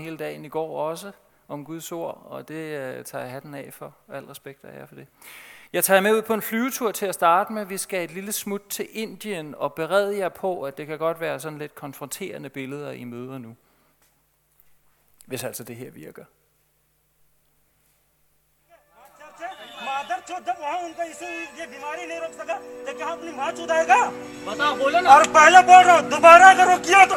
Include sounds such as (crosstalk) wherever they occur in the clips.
hele dagen i går også om Guds ord, og det øh, tager jeg hatten af for. Al respekt af jer for det. Jeg tager jer med ud på en flyvetur til at starte med. Vi skal et lille smut til Indien og berede jer på, at det kan godt være sådan lidt konfronterende billeder, I møder nu. Hvis altså det her virker. मादर चौथ जब वहाँ उनका इसे ये बीमारी नहीं रोक सका तो क्या अपनी माँ चुदाएगा बताओ बोलो ना और पहले बोल रहा हूँ दोबारा अगर वो किया तो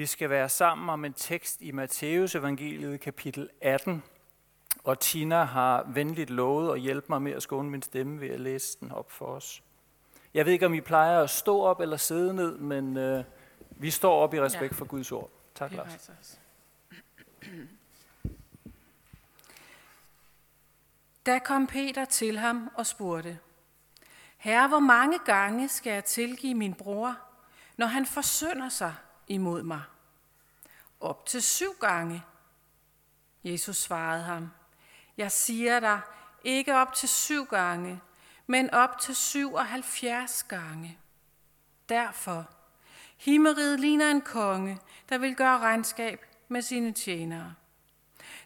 Vi skal være sammen om en tekst i Matteus evangeliet kapitel 18, og Tina har venligt lovet at hjælpe mig med at skåne min stemme ved at læse den op for os. Jeg ved ikke, om I plejer at stå op eller sidde ned, men øh, vi står op i respekt ja. for Guds ord. Tak, Lars. Da kom Peter til ham og spurgte, Herre, hvor mange gange skal jeg tilgive min bror, når han forsynder sig imod mig? Op til syv gange. Jesus svarede ham, jeg siger dig, ikke op til syv gange, men op til 77 gange. Derfor, himmeriget ligner en konge, der vil gøre regnskab med sine tjenere.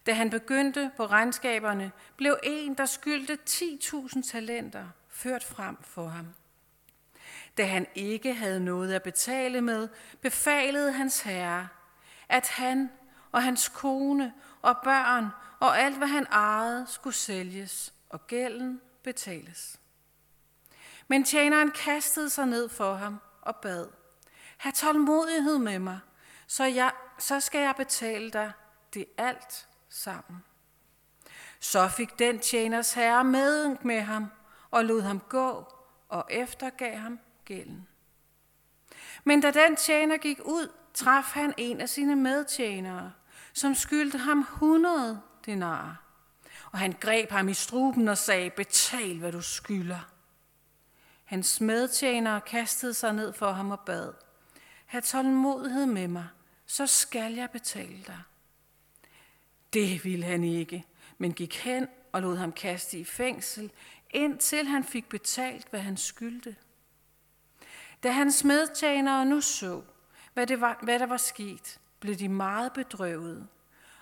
Da han begyndte på regnskaberne, blev en, der skyldte 10.000 talenter, ført frem for ham. Da han ikke havde noget at betale med, befalede hans herre, at han og hans kone og børn og alt, hvad han ejede, skulle sælges, og gælden betales. Men tjeneren kastede sig ned for ham og bad, Ha' tålmodighed med mig, så, jeg, så skal jeg betale dig det alt sammen. Så fik den tjeners herre med med ham og lod ham gå og eftergav ham gælden. Men da den tjener gik ud, traf han en af sine medtjenere, som skyldte ham 100 denarer. Og han greb ham i struben og sagde, betal hvad du skylder. Hans medtjenere kastede sig ned for ham og bad, have tålmodighed med mig, så skal jeg betale dig. Det ville han ikke, men gik hen og lod ham kaste i fængsel, indtil han fik betalt, hvad han skyldte. Da hans medtjenere nu så, hvad, det var, hvad der var sket, blev de meget bedrøvet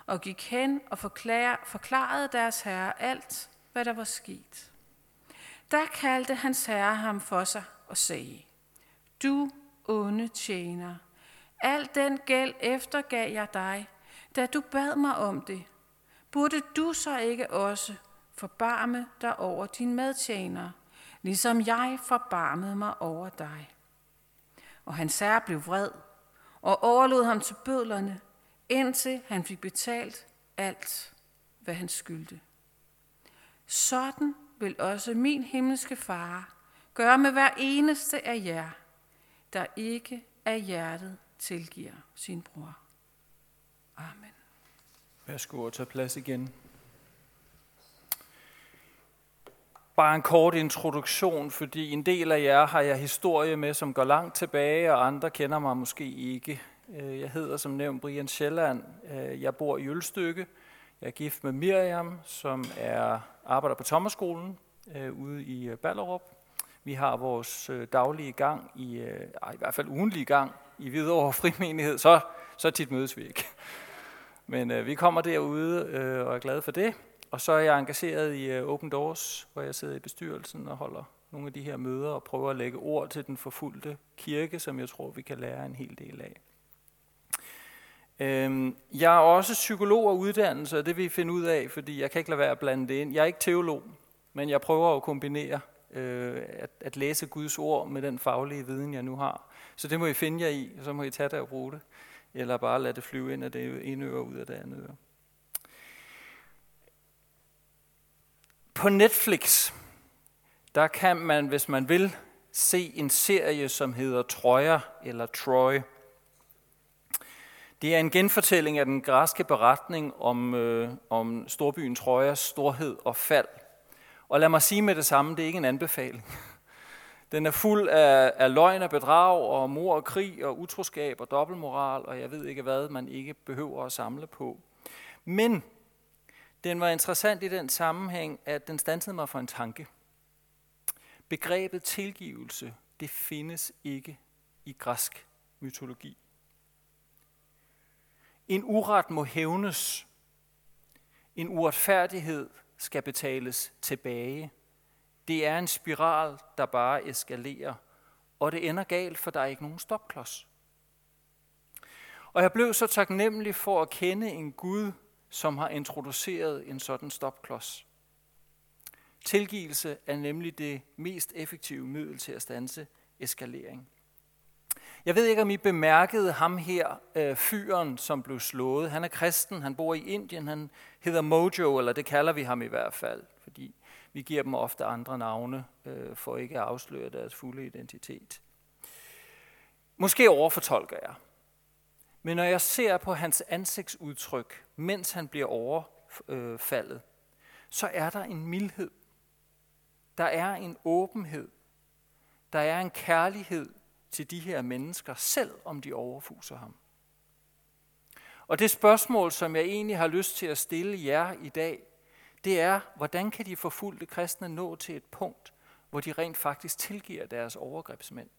og gik hen og forklarede deres herre alt, hvad der var sket. Der kaldte hans herre ham for sig og sagde, Du onde tjener, al den gæld eftergav jeg dig, da du bad mig om det. Burde du så ikke også forbarme dig over din medtjener, ligesom jeg forbarmede mig over dig? Og hans herre blev vred og overlod ham til bødlerne, indtil han fik betalt alt, hvad han skyldte. Sådan vil også min himmelske far gøre med hver eneste af jer, der ikke af hjertet tilgiver sin bror. Amen. Værsgo at tage plads igen. Bare en kort introduktion, fordi en del af jer har jeg historie med, som går langt tilbage, og andre kender mig måske ikke. Øh, jeg hedder som nævnt Brian Sjælland. Øh, jeg bor i Ølstykke. Jeg er gift med Miriam, som er arbejder på Thomasskolen øh, ude i øh, Ballerup. Vi har vores daglige gang, i, i hvert fald ugenlige gang, i Hvidovre (laughs) Frimenighed. Så, så tit mødes vi ikke. Men øh, vi kommer derude øh, og er glade for det. Og så er jeg engageret i øh, Open Doors, hvor jeg sidder i bestyrelsen og holder nogle af de her møder og prøver at lægge ord til den forfulgte kirke, som jeg tror, vi kan lære en hel del af. Øhm, jeg er også psykolog og uddannelse, og det vil I finde ud af, fordi jeg kan ikke lade være at blande det ind. Jeg er ikke teolog, men jeg prøver at kombinere øh, at, at læse Guds ord med den faglige viden, jeg nu har. Så det må I finde jer i, og så må I tage det og bruge det, eller bare lade det flyve ind af det ene øre ud af det andet øre. På Netflix, der kan man, hvis man vil, se en serie, som hedder Troyer eller Troy. Det er en genfortælling af den græske beretning om, øh, om storbyen Trojas storhed og fald. Og lad mig sige med det samme, det er ikke en anbefaling. Den er fuld af, af løgn og bedrag og mor og krig og utroskab og dobbeltmoral, og jeg ved ikke hvad, man ikke behøver at samle på. Men den var interessant i den sammenhæng, at den stansede mig for en tanke. Begrebet tilgivelse, det findes ikke i græsk mytologi. En uret må hævnes. En uretfærdighed skal betales tilbage. Det er en spiral, der bare eskalerer, og det ender galt, for der er ikke nogen stopklods. Og jeg blev så taknemmelig for at kende en Gud, som har introduceret en sådan stopklods. Tilgivelse er nemlig det mest effektive middel til at stanse eskalering. Jeg ved ikke, om I bemærkede ham her, øh, fyren, som blev slået. Han er kristen, han bor i Indien, han hedder Mojo, eller det kalder vi ham i hvert fald, fordi vi giver dem ofte andre navne, øh, for ikke at afsløre deres fulde identitet. Måske overfortolker jeg. Men når jeg ser på hans ansigtsudtryk, mens han bliver overfaldet, så er der en mildhed. Der er en åbenhed. Der er en kærlighed til de her mennesker, selv om de overfuser ham. Og det spørgsmål, som jeg egentlig har lyst til at stille jer i dag, det er, hvordan kan de forfulgte kristne nå til et punkt, hvor de rent faktisk tilgiver deres overgrebsmænd?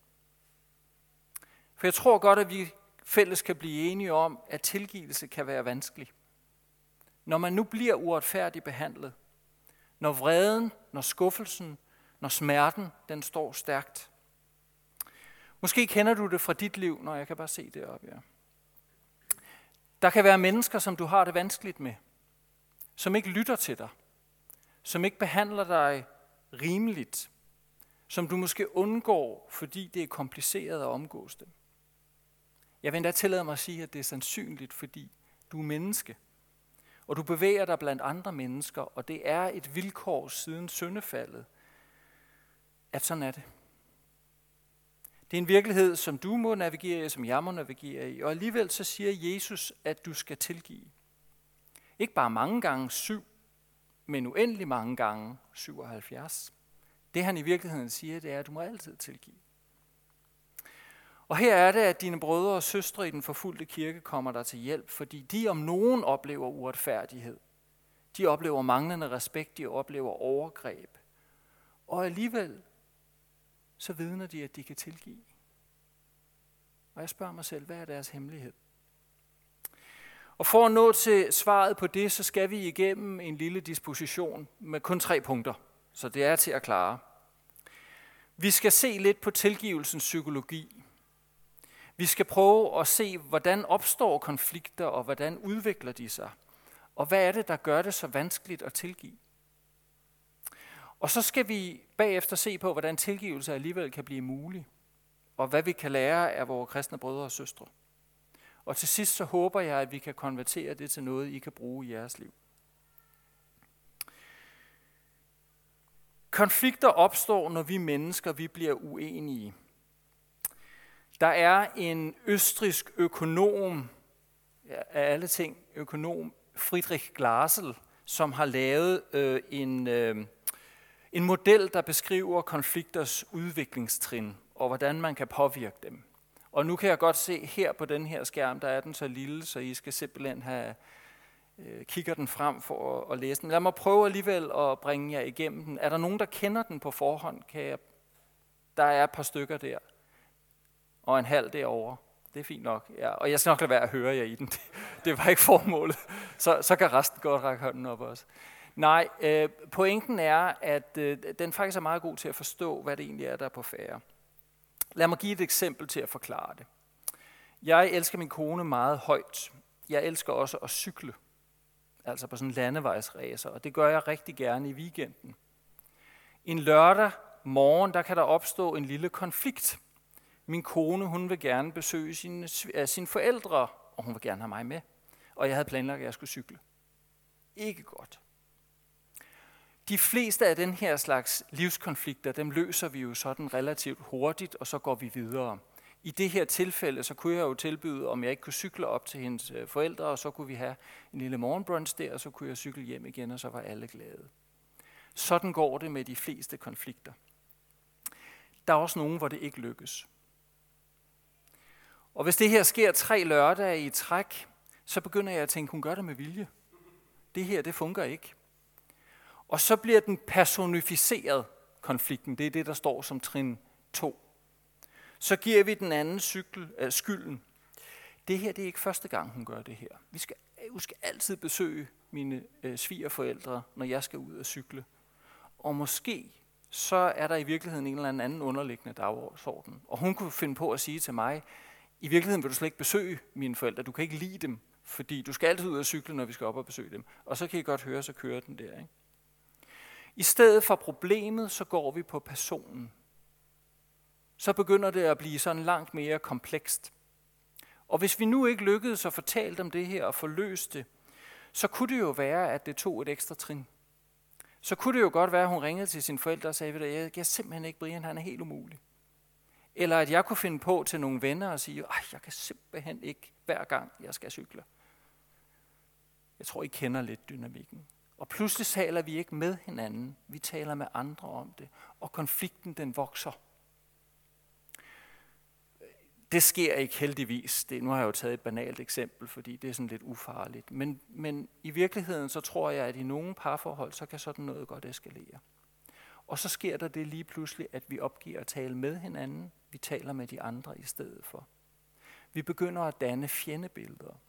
For jeg tror godt, at vi fælles kan blive enige om, at tilgivelse kan være vanskelig. Når man nu bliver uretfærdigt behandlet, når vreden, når skuffelsen, når smerten, den står stærkt. Måske kender du det fra dit liv, når jeg kan bare se det op, ja. Der kan være mennesker, som du har det vanskeligt med, som ikke lytter til dig, som ikke behandler dig rimeligt, som du måske undgår, fordi det er kompliceret at omgås dem. Jeg vil endda tillade mig at sige, at det er sandsynligt, fordi du er menneske. Og du bevæger dig blandt andre mennesker, og det er et vilkår siden syndefaldet, at sådan er det. Det er en virkelighed, som du må navigere i, som jeg må navigere i. Og alligevel så siger Jesus, at du skal tilgive. Ikke bare mange gange syv, men uendelig mange gange 77. Det han i virkeligheden siger, det er, at du må altid tilgive. Og her er det, at dine brødre og søstre i den forfulgte kirke kommer der til hjælp, fordi de om nogen oplever uretfærdighed. De oplever manglende respekt, de oplever overgreb. Og alligevel så vidner de, at de kan tilgive. Og jeg spørger mig selv, hvad er deres hemmelighed? Og for at nå til svaret på det, så skal vi igennem en lille disposition med kun tre punkter. Så det er til at klare. Vi skal se lidt på tilgivelsens psykologi. Vi skal prøve at se, hvordan opstår konflikter, og hvordan udvikler de sig. Og hvad er det, der gør det så vanskeligt at tilgive? Og så skal vi bagefter se på, hvordan tilgivelse alligevel kan blive mulig, og hvad vi kan lære af vores kristne brødre og søstre. Og til sidst så håber jeg, at vi kan konvertere det til noget, I kan bruge i jeres liv. Konflikter opstår, når vi mennesker vi bliver uenige. Der er en østrisk økonom, ja, af alle ting økonom, Friedrich Glasel, som har lavet øh, en, øh, en model, der beskriver konflikters udviklingstrin og hvordan man kan påvirke dem. Og nu kan jeg godt se her på den her skærm, der er den så lille, så I skal simpelthen have øh, kigger den frem for at, at læse den. Lad mig prøve alligevel at bringe jer igennem den. Er der nogen, der kender den på forhånd? Kan jeg, der er et par stykker der og en halv derovre. Det er fint nok. Ja, og jeg skal nok lade være at høre jer i den. (laughs) Det var ikke formålet. Så, så kan resten godt række hånden op også. Nej, øh, pointen er, at øh, den faktisk er meget god til at forstå, hvad det egentlig er, der er på færre. Lad mig give et eksempel til at forklare det. Jeg elsker min kone meget højt. Jeg elsker også at cykle, altså på sådan landevejsræser, og det gør jeg rigtig gerne i weekenden. En lørdag morgen, der kan der opstå en lille konflikt min kone, hun vil gerne besøge sine, sine forældre, og hun vil gerne have mig med. Og jeg havde planlagt, at jeg skulle cykle. Ikke godt. De fleste af den her slags livskonflikter, dem løser vi jo sådan relativt hurtigt, og så går vi videre. I det her tilfælde, så kunne jeg jo tilbyde, om jeg ikke kunne cykle op til hendes øh, forældre, og så kunne vi have en lille morgenbrunch der, og så kunne jeg cykle hjem igen, og så var alle glade. Sådan går det med de fleste konflikter. Der er også nogen, hvor det ikke lykkes. Og hvis det her sker tre lørdage i træk, så begynder jeg at tænke, hun gør det med vilje. Det her, det fungerer ikke. Og så bliver den personificeret, konflikten. Det er det, der står som trin 2. Så giver vi den anden cykel, øh, skylden. Det her det er ikke første gang, hun gør det her. Vi skal, øh, vi skal altid besøge mine øh, svigerforældre, når jeg skal ud og cykle. Og måske så er der i virkeligheden en eller anden underliggende dagsorden. Og hun kunne finde på at sige til mig, i virkeligheden vil du slet ikke besøge mine forældre, du kan ikke lide dem, fordi du skal altid ud og cykle, når vi skal op og besøge dem. Og så kan I godt høre, så kører den der. Ikke? I stedet for problemet, så går vi på personen. Så begynder det at blive sådan langt mere komplekst. Og hvis vi nu ikke lykkedes at fortælle dem det her og få løst det, så kunne det jo være, at det tog et ekstra trin. Så kunne det jo godt være, at hun ringede til sine forældre og sagde, at jeg kan simpelthen ikke, Brian, han er helt umulig. Eller at jeg kunne finde på til nogle venner og sige, at jeg kan simpelthen ikke hver gang, jeg skal cykle. Jeg tror, I kender lidt dynamikken. Og pludselig taler vi ikke med hinanden, vi taler med andre om det, og konflikten den vokser. Det sker ikke heldigvis. Det, nu har jeg jo taget et banalt eksempel, fordi det er sådan lidt ufarligt. Men, men i virkeligheden så tror jeg, at i nogle parforhold, så kan sådan noget godt eskalere. Og så sker der det lige pludselig, at vi opgiver at tale med hinanden. Vi taler med de andre i stedet for. Vi begynder at danne fjendebilleder.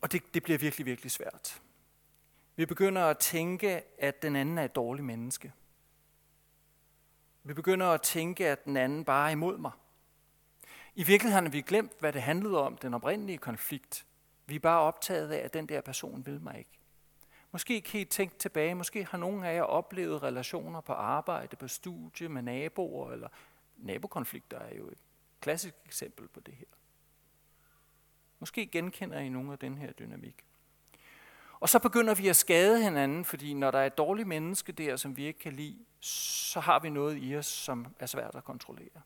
Og det, det bliver virkelig, virkelig svært. Vi begynder at tænke, at den anden er et dårligt menneske. Vi begynder at tænke, at den anden bare er imod mig. I virkeligheden har vi glemt, hvad det handlede om, den oprindelige konflikt. Vi er bare optaget af, at den der person vil mig ikke. Måske kan I tænke tilbage, måske har nogen af jer oplevet relationer på arbejde, på studie, med naboer, eller nabokonflikter er jo et klassisk eksempel på det her. Måske genkender I nogle af den her dynamik. Og så begynder vi at skade hinanden, fordi når der er et dårligt menneske der, som vi ikke kan lide, så har vi noget i os, som er svært at kontrollere.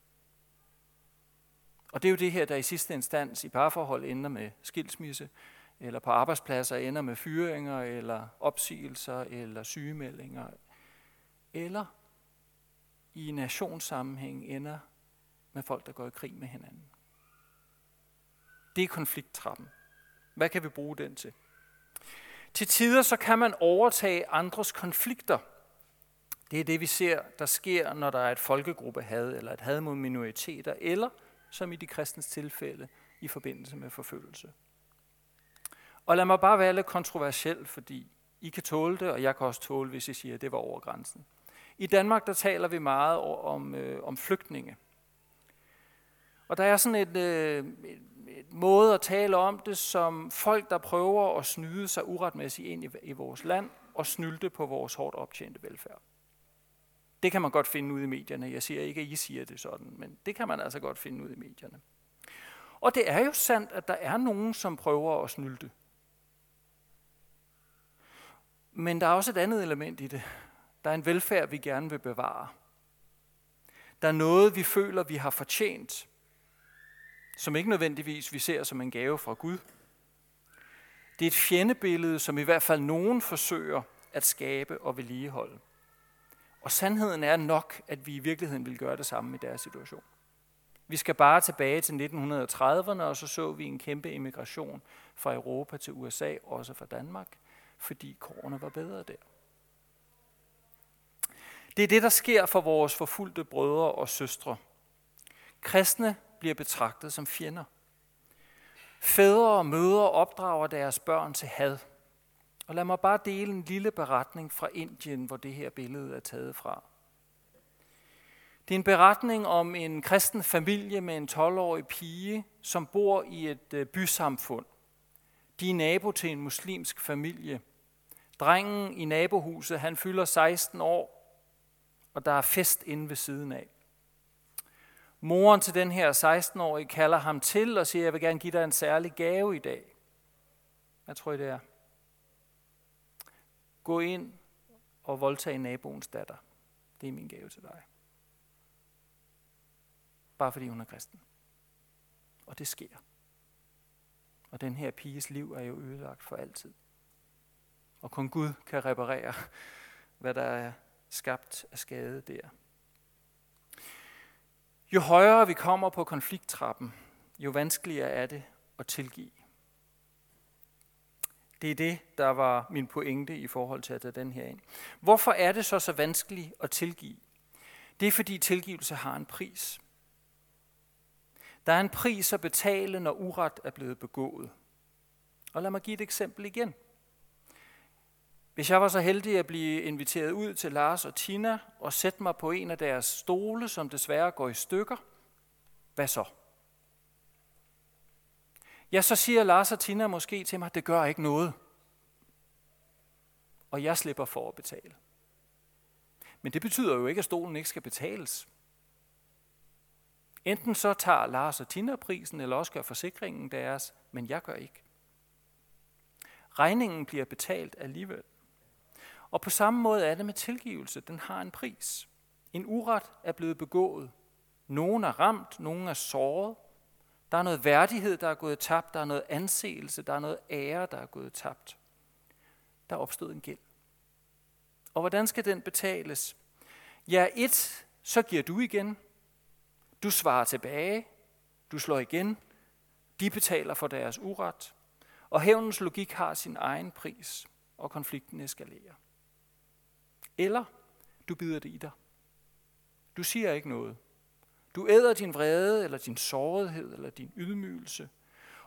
Og det er jo det her, der i sidste instans i parforhold ender med skilsmisse, eller på arbejdspladser ender med fyringer, eller opsigelser, eller sygemeldinger, eller i nationssammenhæng ender med folk, der går i krig med hinanden. Det er konflikttrappen. Hvad kan vi bruge den til? Til tider så kan man overtage andres konflikter. Det er det, vi ser, der sker, når der er et folkegruppe had, eller et had mod minoriteter, eller som i de kristens tilfælde, i forbindelse med forfølgelse. Og lad mig bare være lidt kontroversiel, fordi I kan tåle det, og jeg kan også tåle, hvis I siger, at det var over grænsen. I Danmark, der taler vi meget om, øh, om flygtninge. Og der er sådan et, øh, et måde at tale om det, som folk, der prøver at snyde sig uretmæssigt ind i, i vores land, og snylte på vores hårdt optjente velfærd. Det kan man godt finde ud i medierne. Jeg siger ikke, at I siger det sådan, men det kan man altså godt finde ud i medierne. Og det er jo sandt, at der er nogen, som prøver at snylte. Men der er også et andet element i det. Der er en velfærd, vi gerne vil bevare. Der er noget, vi føler, vi har fortjent, som ikke nødvendigvis vi ser som en gave fra Gud. Det er et fjendebillede, som i hvert fald nogen forsøger at skabe og vedligeholde. Og sandheden er nok, at vi i virkeligheden vil gøre det samme i deres situation. Vi skal bare tilbage til 1930'erne, og så så vi en kæmpe immigration fra Europa til USA, også fra Danmark, fordi kårene var bedre der. Det er det, der sker for vores forfulgte brødre og søstre. Kristne bliver betragtet som fjender. Fædre og mødre opdrager deres børn til had. Og lad mig bare dele en lille beretning fra Indien, hvor det her billede er taget fra. Det er en beretning om en kristen familie med en 12-årig pige, som bor i et øh, bysamfund. De er nabo til en muslimsk familie. Drengen i nabohuset, han fylder 16 år, og der er fest inde ved siden af. Moren til den her 16-årige kalder ham til og siger, jeg vil gerne give dig en særlig gave i dag. Hvad tror I det er? Gå ind og voldtage naboens datter. Det er min gave til dig. bare fordi hun er kristen. Og det sker. Og den her piges liv er jo ødelagt for altid. Og kun Gud kan reparere, hvad der er skabt af skade der. Jo højere vi kommer på konflikttrappen, jo vanskeligere er det at tilgive. Det er det, der var min pointe i forhold til at tage den her ind. Hvorfor er det så så vanskeligt at tilgive? Det er fordi tilgivelse har en pris. Der er en pris at betale, når uret er blevet begået. Og lad mig give et eksempel igen. Hvis jeg var så heldig at blive inviteret ud til Lars og Tina og sætte mig på en af deres stole, som desværre går i stykker, hvad så? Ja, så siger Lars og Tina måske til mig, det gør ikke noget. Og jeg slipper for at betale. Men det betyder jo ikke, at stolen ikke skal betales. Enten så tager Lars og Tina prisen, eller også gør forsikringen deres, men jeg gør ikke. Regningen bliver betalt alligevel. Og på samme måde er det med tilgivelse. Den har en pris. En uret er blevet begået. Nogen er ramt, nogen er såret. Der er noget værdighed, der er gået tabt. Der er noget anseelse, der er noget ære, der er gået tabt. Der er opstået en gæld. Og hvordan skal den betales? Ja, et, så giver du igen. Du svarer tilbage. Du slår igen. De betaler for deres uret. Og hævnens logik har sin egen pris, og konflikten eskalerer. Eller du bider det i dig. Du siger ikke noget. Du æder din vrede, eller din sårethed, eller din ydmygelse.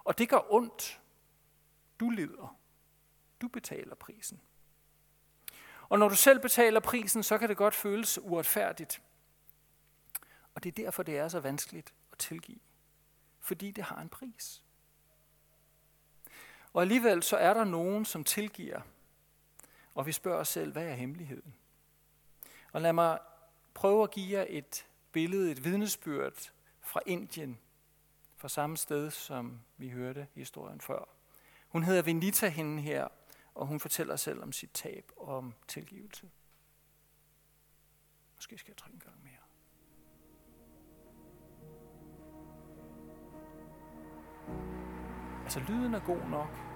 Og det gør ondt. Du lider. Du betaler prisen. Og når du selv betaler prisen, så kan det godt føles uretfærdigt. Og det er derfor, det er så vanskeligt at tilgive. Fordi det har en pris. Og alligevel så er der nogen, som tilgiver. Og vi spørger os selv, hvad er hemmeligheden? Og lad mig prøve at give jer et billede, et vidnesbyrd fra Indien, fra samme sted, som vi hørte historien før. Hun hedder Venita, hende her, og hun fortæller selv om sit tab og om tilgivelse. Måske skal jeg trykke en gang mere. Altså, lyden er god nok.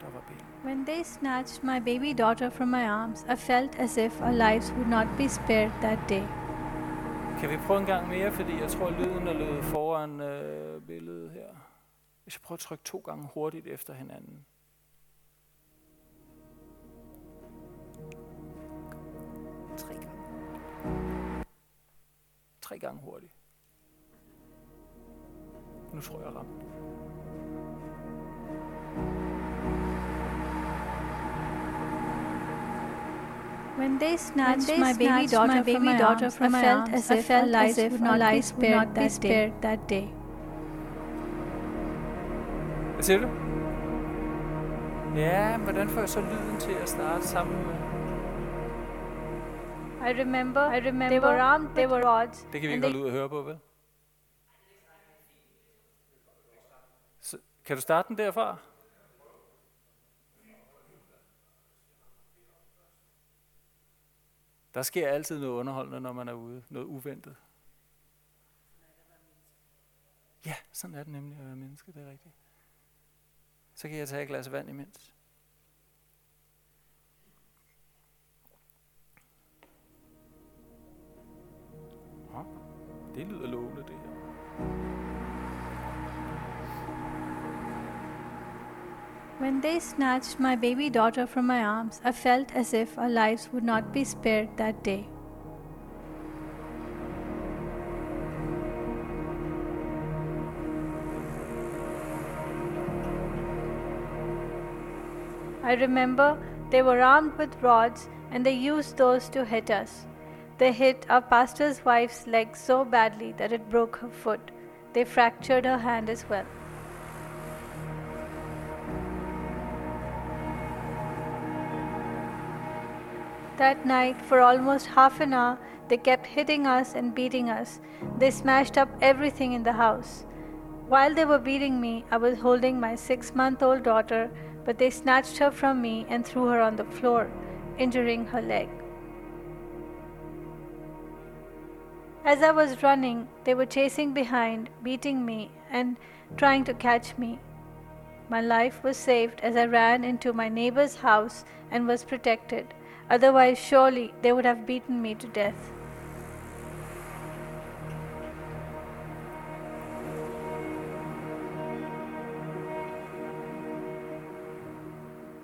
Der var ben. When they snatched my baby daughter from my arms, I felt as if our lives would not be spared that day. Kan vi prøve en gang mere, fordi jeg tror, lyden er løbet foran øh, billedet her. Hvis jeg prøver at trykke to gange hurtigt efter hinanden. Tre gange. Tre gange hurtigt. Nu tror jeg, jeg ramte. When they snatched, when they my, snatched baby daughter my baby from daughter from I felt as if our lives would not be spared, that, spared day. that day. Hvad siger du? Ja, hvordan får jeg så lyden til at starte sammen med? I remember, I remember they were armed, they were rods. Det kan vi ikke holde ud at høre på, vel? Så, kan du starte den derfra? Der sker altid noget underholdende, når man er ude. Noget uventet. Ja, sådan er det nemlig at være menneske, det er rigtigt. Så kan jeg tage et glas vand imens. Det lyder lovende, det her. When they snatched my baby daughter from my arms, I felt as if our lives would not be spared that day. I remember they were armed with rods and they used those to hit us. They hit our pastor's wife's leg so badly that it broke her foot. They fractured her hand as well. That night, for almost half an hour, they kept hitting us and beating us. They smashed up everything in the house. While they were beating me, I was holding my six month old daughter, but they snatched her from me and threw her on the floor, injuring her leg. As I was running, they were chasing behind, beating me, and trying to catch me. My life was saved as I ran into my neighbor's house and was protected. Otherwise, surely they would have beaten me to death.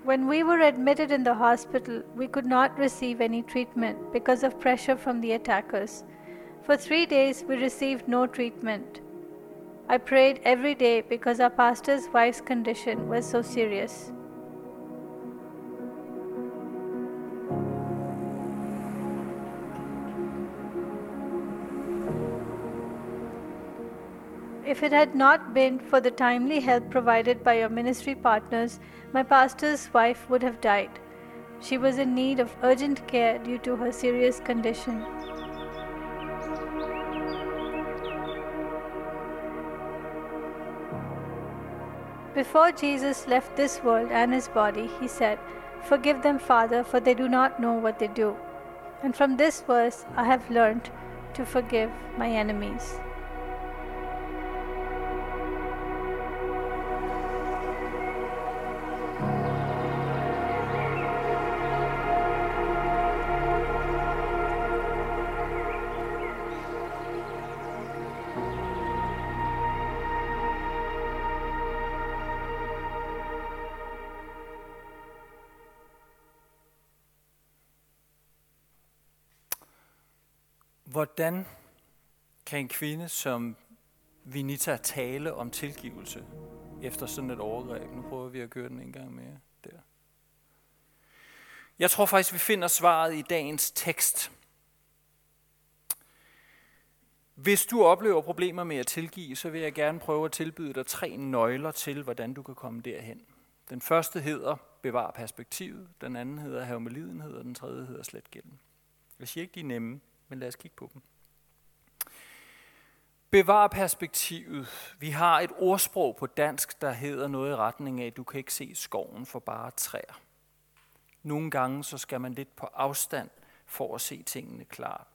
When we were admitted in the hospital, we could not receive any treatment because of pressure from the attackers. For three days, we received no treatment. I prayed every day because our pastor's wife's condition was so serious. If it had not been for the timely help provided by your ministry partners, my pastor's wife would have died. She was in need of urgent care due to her serious condition. Before Jesus left this world and his body, he said, Forgive them, Father, for they do not know what they do. And from this verse, I have learned to forgive my enemies. Hvordan kan en kvinde som Vinita tale om tilgivelse efter sådan et overgreb? Nu prøver vi at køre den en gang mere der. Jeg tror faktisk, vi finder svaret i dagens tekst. Hvis du oplever problemer med at tilgive, så vil jeg gerne prøve at tilbyde dig tre nøgler til, hvordan du kan komme derhen. Den første hedder bevar perspektivet, den anden hedder have med lidenhed, og den tredje hedder slet gælden. Jeg siger ikke, de er nemme, men lad os kigge på dem. Bevar perspektivet. Vi har et ordsprog på dansk, der hedder noget i retning af, du kan ikke se skoven for bare træer. Nogle gange så skal man lidt på afstand for at se tingene klart.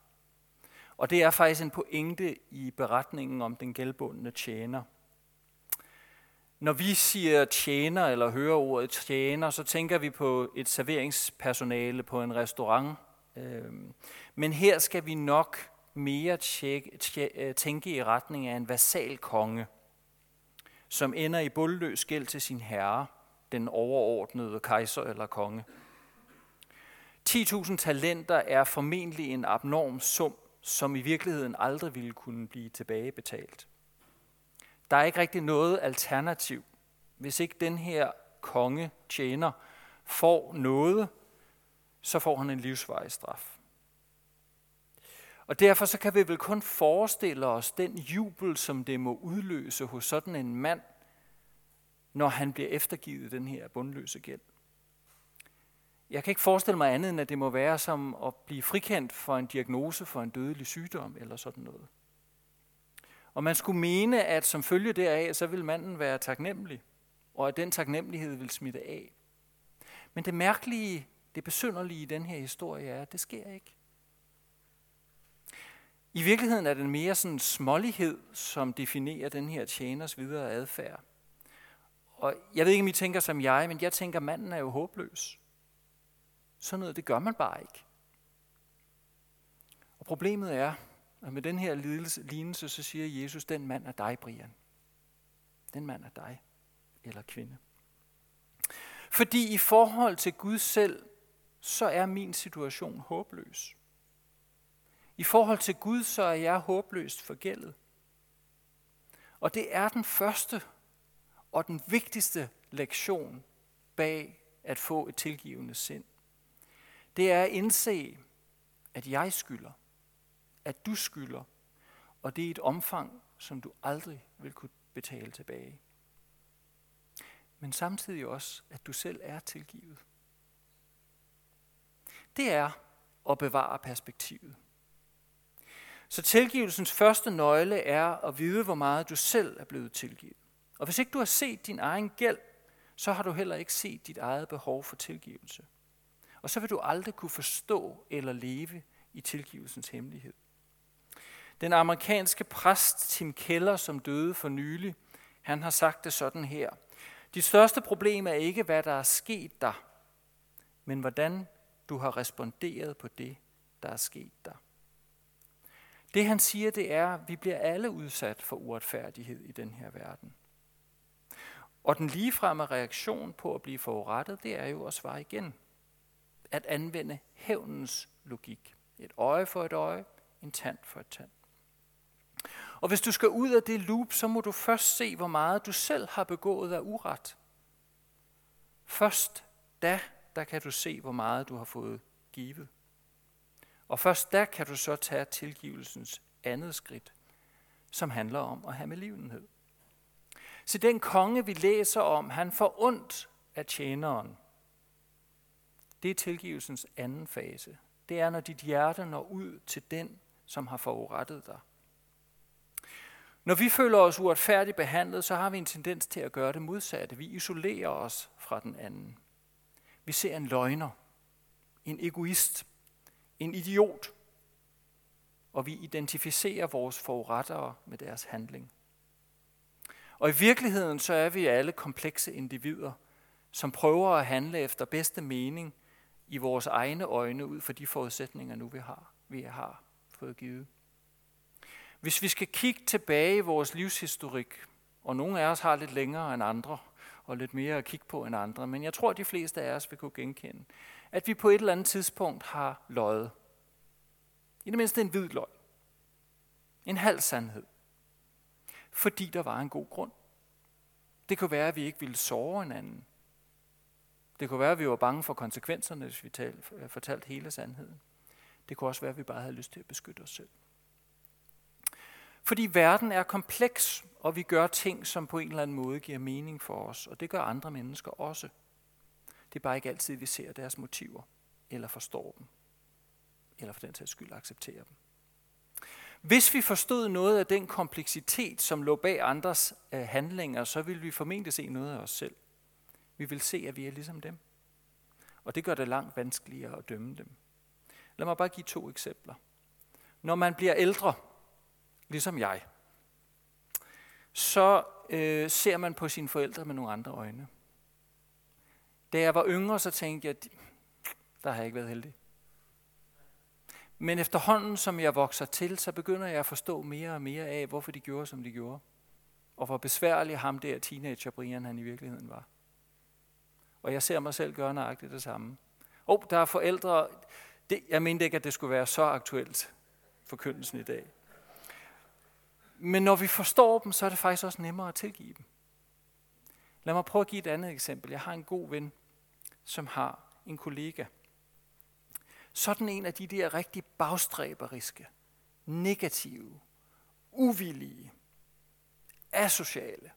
Og det er faktisk en pointe i beretningen om den gældbundne tjener. Når vi siger tjener eller hører ordet tjener, så tænker vi på et serveringspersonale på en restaurant. Øhm, men her skal vi nok mere tjekke, øh, tænke i retning af en vasal konge, som ender i bundløs gæld til sin herre, den overordnede kejser eller konge. 10.000 talenter er formentlig en abnorm sum, som i virkeligheden aldrig ville kunne blive tilbagebetalt. Der er ikke rigtig noget alternativ, hvis ikke den her konge tjener får noget, så får han en livsvarig straf. Og derfor så kan vi vel kun forestille os den jubel, som det må udløse hos sådan en mand, når han bliver eftergivet den her bundløse gæld. Jeg kan ikke forestille mig andet, end at det må være som at blive frikendt for en diagnose for en dødelig sygdom eller sådan noget. Og man skulle mene, at som følge deraf, så vil manden være taknemmelig, og at den taknemmelighed vil smitte af. Men det mærkelige, det besynderlige i den her historie er, at det sker ikke. I virkeligheden er det mere sådan smålighed, som definerer den her tjeners videre adfærd. Og jeg ved ikke, om I tænker som jeg, men jeg tænker, at manden er jo håbløs. Sådan noget, det gør man bare ikke. Og problemet er, at med den her lignelse, så siger Jesus, den mand er dig, Brian. Den mand er dig, eller kvinde. Fordi i forhold til Gud selv, så er min situation håbløs. I forhold til Gud, så er jeg håbløst forgældet. Og det er den første og den vigtigste lektion bag at få et tilgivende sind. Det er at indse, at jeg skylder, at du skylder, og det er et omfang, som du aldrig vil kunne betale tilbage. Men samtidig også, at du selv er tilgivet. Det er at bevare perspektivet. Så tilgivelsens første nøgle er at vide, hvor meget du selv er blevet tilgivet. Og hvis ikke du har set din egen gæld, så har du heller ikke set dit eget behov for tilgivelse. Og så vil du aldrig kunne forstå eller leve i tilgivelsens hemmelighed. Den amerikanske præst Tim Keller, som døde for nylig, han har sagt det sådan her. Dit største problem er ikke, hvad der er sket der, men hvordan du har responderet på det, der er sket der. Det han siger, det er, at vi bliver alle udsat for uretfærdighed i den her verden. Og den ligefremme reaktion på at blive forurettet, det er jo at svare igen. At anvende hævnens logik. Et øje for et øje, en tand for et tand. Og hvis du skal ud af det loop, så må du først se, hvor meget du selv har begået af uret. Først da, der kan du se, hvor meget du har fået givet. Og først der kan du så tage tilgivelsens andet skridt, som handler om at have med livenhed. Så den konge, vi læser om, han får ondt af tjeneren. Det er tilgivelsens anden fase. Det er, når dit hjerte når ud til den, som har forurettet dig. Når vi føler os uretfærdigt behandlet, så har vi en tendens til at gøre det modsatte. Vi isolerer os fra den anden. Vi ser en løgner, en egoist, en idiot, og vi identificerer vores forurettere med deres handling. Og i virkeligheden så er vi alle komplekse individer, som prøver at handle efter bedste mening i vores egne øjne ud fra de forudsætninger, nu vi har, vi har fået givet. Hvis vi skal kigge tilbage i vores livshistorik, og nogle af os har lidt længere end andre, og lidt mere at kigge på end andre, men jeg tror, at de fleste af os vil kunne genkende, at vi på et eller andet tidspunkt har løjet. I det mindste en hvid løg. En halv sandhed. Fordi der var en god grund. Det kunne være, at vi ikke ville såre hinanden. Det kunne være, at vi var bange for konsekvenserne, hvis vi talte, fortalte hele sandheden. Det kunne også være, at vi bare havde lyst til at beskytte os selv. Fordi verden er kompleks, og vi gør ting, som på en eller anden måde giver mening for os, og det gør andre mennesker også. Det er bare ikke altid, vi ser deres motiver, eller forstår dem, eller for den sags skyld accepterer dem. Hvis vi forstod noget af den kompleksitet, som lå bag andres øh, handlinger, så ville vi formentlig se noget af os selv. Vi vil se, at vi er ligesom dem. Og det gør det langt vanskeligere at dømme dem. Lad mig bare give to eksempler. Når man bliver ældre, ligesom jeg, så øh, ser man på sine forældre med nogle andre øjne. Da jeg var yngre, så tænkte jeg, der har jeg ikke været heldig. Men efterhånden, som jeg vokser til, så begynder jeg at forstå mere og mere af, hvorfor de gjorde, som de gjorde. Og hvor besværlig ham der teenager Brian han i virkeligheden var. Og jeg ser mig selv gøre nøjagtigt det samme. Åh, oh, der er forældre, det, jeg mente ikke, at det skulle være så aktuelt for køndelsen i dag. Men når vi forstår dem, så er det faktisk også nemmere at tilgive dem. Lad mig prøve at give et andet eksempel. Jeg har en god ven, som har en kollega. Sådan en af de der rigtig bagstræberiske, negative, uvillige, asociale.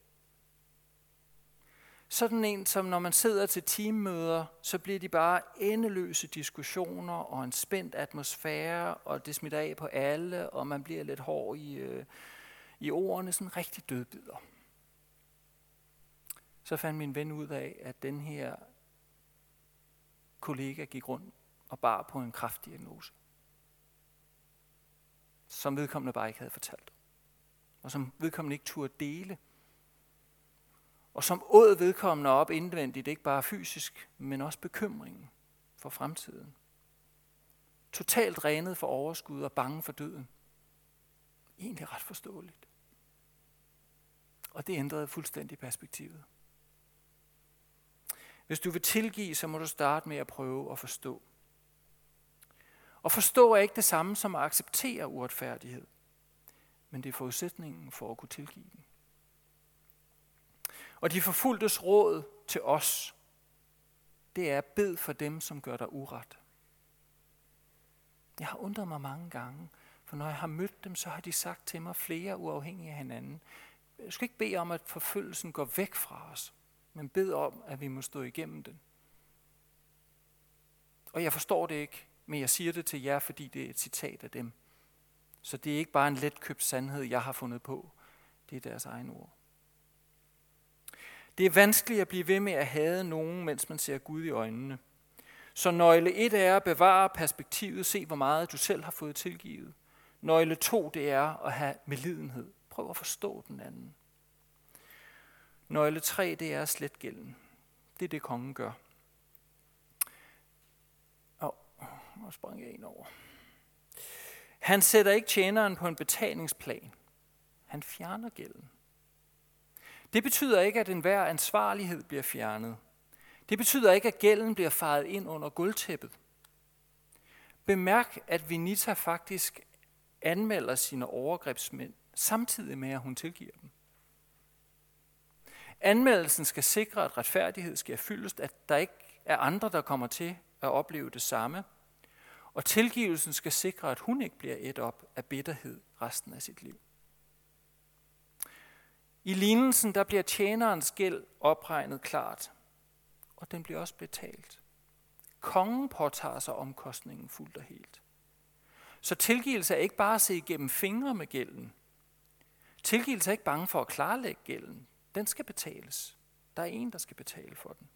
Sådan en, som når man sidder til teammøder, så bliver de bare endeløse diskussioner og en spændt atmosfære, og det smitter af på alle, og man bliver lidt hård i, øh, i ordene, sådan rigtig dødbider. Så fandt min ven ud af, at den her kollega gik rundt og bar på en kraftdiagnose, som vedkommende bare ikke havde fortalt. Og som vedkommende ikke turde dele. Og som åd vedkommende op indvendigt, ikke bare fysisk, men også bekymringen for fremtiden. Totalt renet for overskud og bange for døden. Egentlig ret forståeligt. Og det ændrede fuldstændig perspektivet. Hvis du vil tilgive, så må du starte med at prøve at forstå. Og forstå er ikke det samme som at acceptere uretfærdighed, men det er forudsætningen for at kunne tilgive den. Og de forfulgtes råd til os, det er bed for dem, som gør dig uret. Jeg har undret mig mange gange, for når jeg har mødt dem, så har de sagt til mig flere uafhængige af hinanden. Jeg skal ikke bede om, at forfølgelsen går væk fra os, men bed om, at vi må stå igennem den. Og jeg forstår det ikke, men jeg siger det til jer, fordi det er et citat af dem. Så det er ikke bare en letkøbt sandhed, jeg har fundet på. Det er deres egen ord. Det er vanskeligt at blive ved med at hade nogen, mens man ser Gud i øjnene. Så nøgle 1 er at bevare perspektivet, se hvor meget du selv har fået tilgivet. Nøgle 2 det er at have medlidenhed. Prøv at forstå den anden. Nøgle 3, det er slet gælden. Det er det, kongen gør. Åh, oh, nu sprang jeg en over. Han sætter ikke tjeneren på en betalingsplan. Han fjerner gælden. Det betyder ikke, at enhver ansvarlighed bliver fjernet. Det betyder ikke, at gælden bliver faret ind under gulvtæppet. Bemærk, at Vinita faktisk anmelder sine overgrebsmænd, samtidig med, at hun tilgiver dem. Anmeldelsen skal sikre, at retfærdighed skal fyldes, at der ikke er andre, der kommer til at opleve det samme. Og tilgivelsen skal sikre, at hun ikke bliver et op af bitterhed resten af sit liv. I lignelsen der bliver tjenerens gæld opregnet klart, og den bliver også betalt. Kongen påtager sig omkostningen fuldt og helt. Så tilgivelse er ikke bare at se igennem fingre med gælden. Tilgivelse er ikke bange for at klarlægge gælden. Den skal betales. Der er en, der skal betale for den.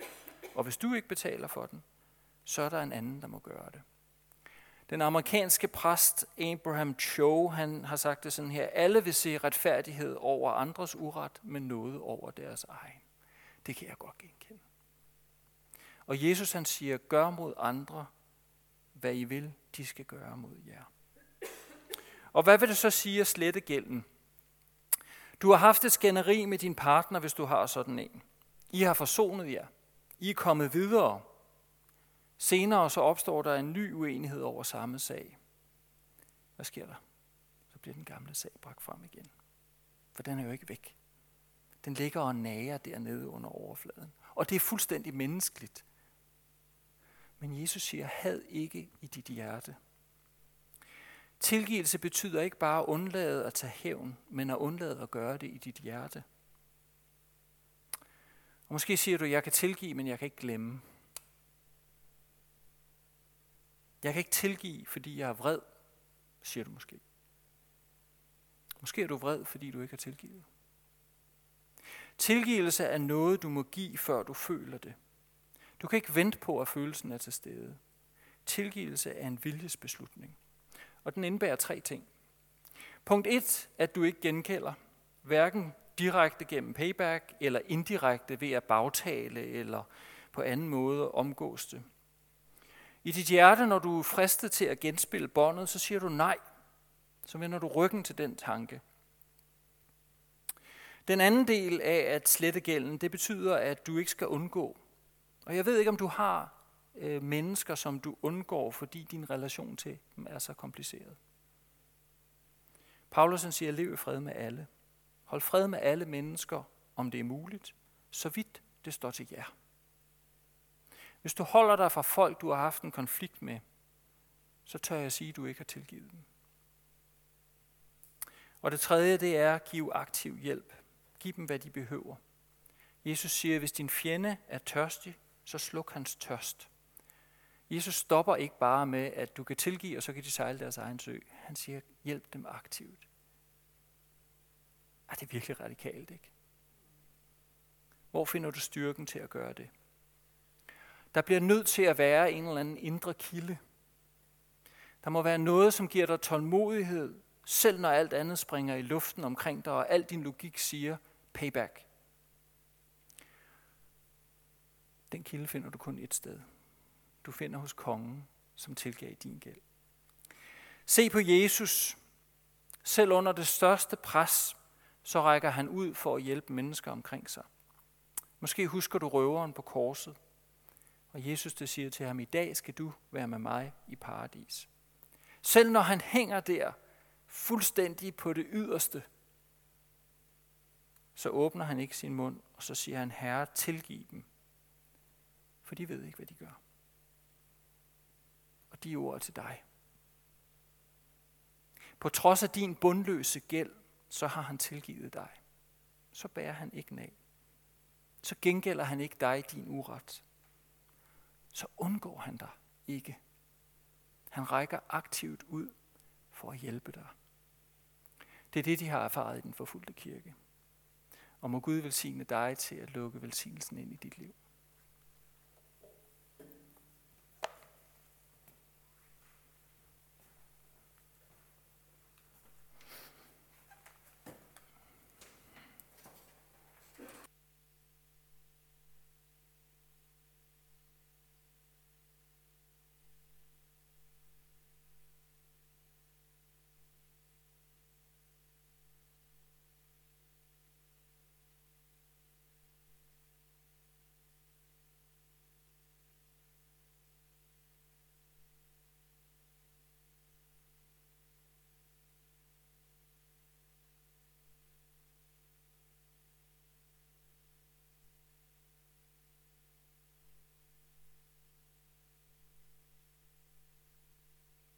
Og hvis du ikke betaler for den, så er der en anden, der må gøre det. Den amerikanske præst Abraham Cho, han har sagt det sådan her, alle vil se retfærdighed over andres uret, men noget over deres egen. Det kan jeg godt genkende. Og Jesus han siger, gør mod andre, hvad I vil, de skal gøre mod jer. Og hvad vil det så sige at slette gælden? Du har haft et skænderi med din partner, hvis du har sådan en. I har forsonet jer. I er kommet videre. Senere så opstår der en ny uenighed over samme sag. Hvad sker der? Så bliver den gamle sag bragt frem igen. For den er jo ikke væk. Den ligger og nager dernede under overfladen. Og det er fuldstændig menneskeligt. Men Jesus siger, had ikke i dit hjerte. Tilgivelse betyder ikke bare at undlade at tage hævn, men at undlade at gøre det i dit hjerte. Og måske siger du, jeg kan tilgive, men jeg kan ikke glemme. Jeg kan ikke tilgive, fordi jeg er vred, siger du måske. Måske er du vred, fordi du ikke har tilgivet. Tilgivelse er noget, du må give, før du føler det. Du kan ikke vente på, at følelsen er til stede. Tilgivelse er en viljesbeslutning. Og den indebærer tre ting. Punkt 1, at du ikke genkælder, hverken direkte gennem payback eller indirekte ved at bagtale eller på anden måde omgås det. I dit hjerte, når du er fristet til at genspille båndet, så siger du nej. Så vender du ryggen til den tanke. Den anden del af at slette gælden, det betyder, at du ikke skal undgå. Og jeg ved ikke, om du har øh, mennesker, som du undgår, fordi din relation til dem er så kompliceret. Paulus siger, lev i fred med alle. Hold fred med alle mennesker, om det er muligt, så vidt det står til jer. Hvis du holder dig fra folk, du har haft en konflikt med, så tør jeg sige, at du ikke har tilgivet dem. Og det tredje, det er at give aktiv hjælp. Giv dem, hvad de behøver. Jesus siger, at hvis din fjende er tørstig, så sluk hans tørst. Jesus stopper ikke bare med, at du kan tilgive, og så kan de sejle deres egen sø. Han siger, hjælp dem aktivt. Er det er virkelig radikalt, ikke? Hvor finder du styrken til at gøre det? Der bliver nødt til at være en eller anden indre kilde. Der må være noget, som giver dig tålmodighed, selv når alt andet springer i luften omkring dig, og al din logik siger payback. Den kilde finder du kun et sted. Du finder hos kongen, som tilgav din gæld. Se på Jesus. Selv under det største pres, så rækker han ud for at hjælpe mennesker omkring sig. Måske husker du røveren på korset. Og Jesus det siger til ham, i dag skal du være med mig i paradis. Selv når han hænger der, fuldstændig på det yderste, så åbner han ikke sin mund, og så siger han, Herre, tilgiv dem, for de ved ikke, hvad de gør. Og de ord til dig. På trods af din bundløse gæld, så har han tilgivet dig. Så bærer han ikke nag. Så gengælder han ikke dig din uret så undgår han dig ikke. Han rækker aktivt ud for at hjælpe dig. Det er det, de har erfaret i den forfulgte kirke. Og må Gud velsigne dig til at lukke velsignelsen ind i dit liv.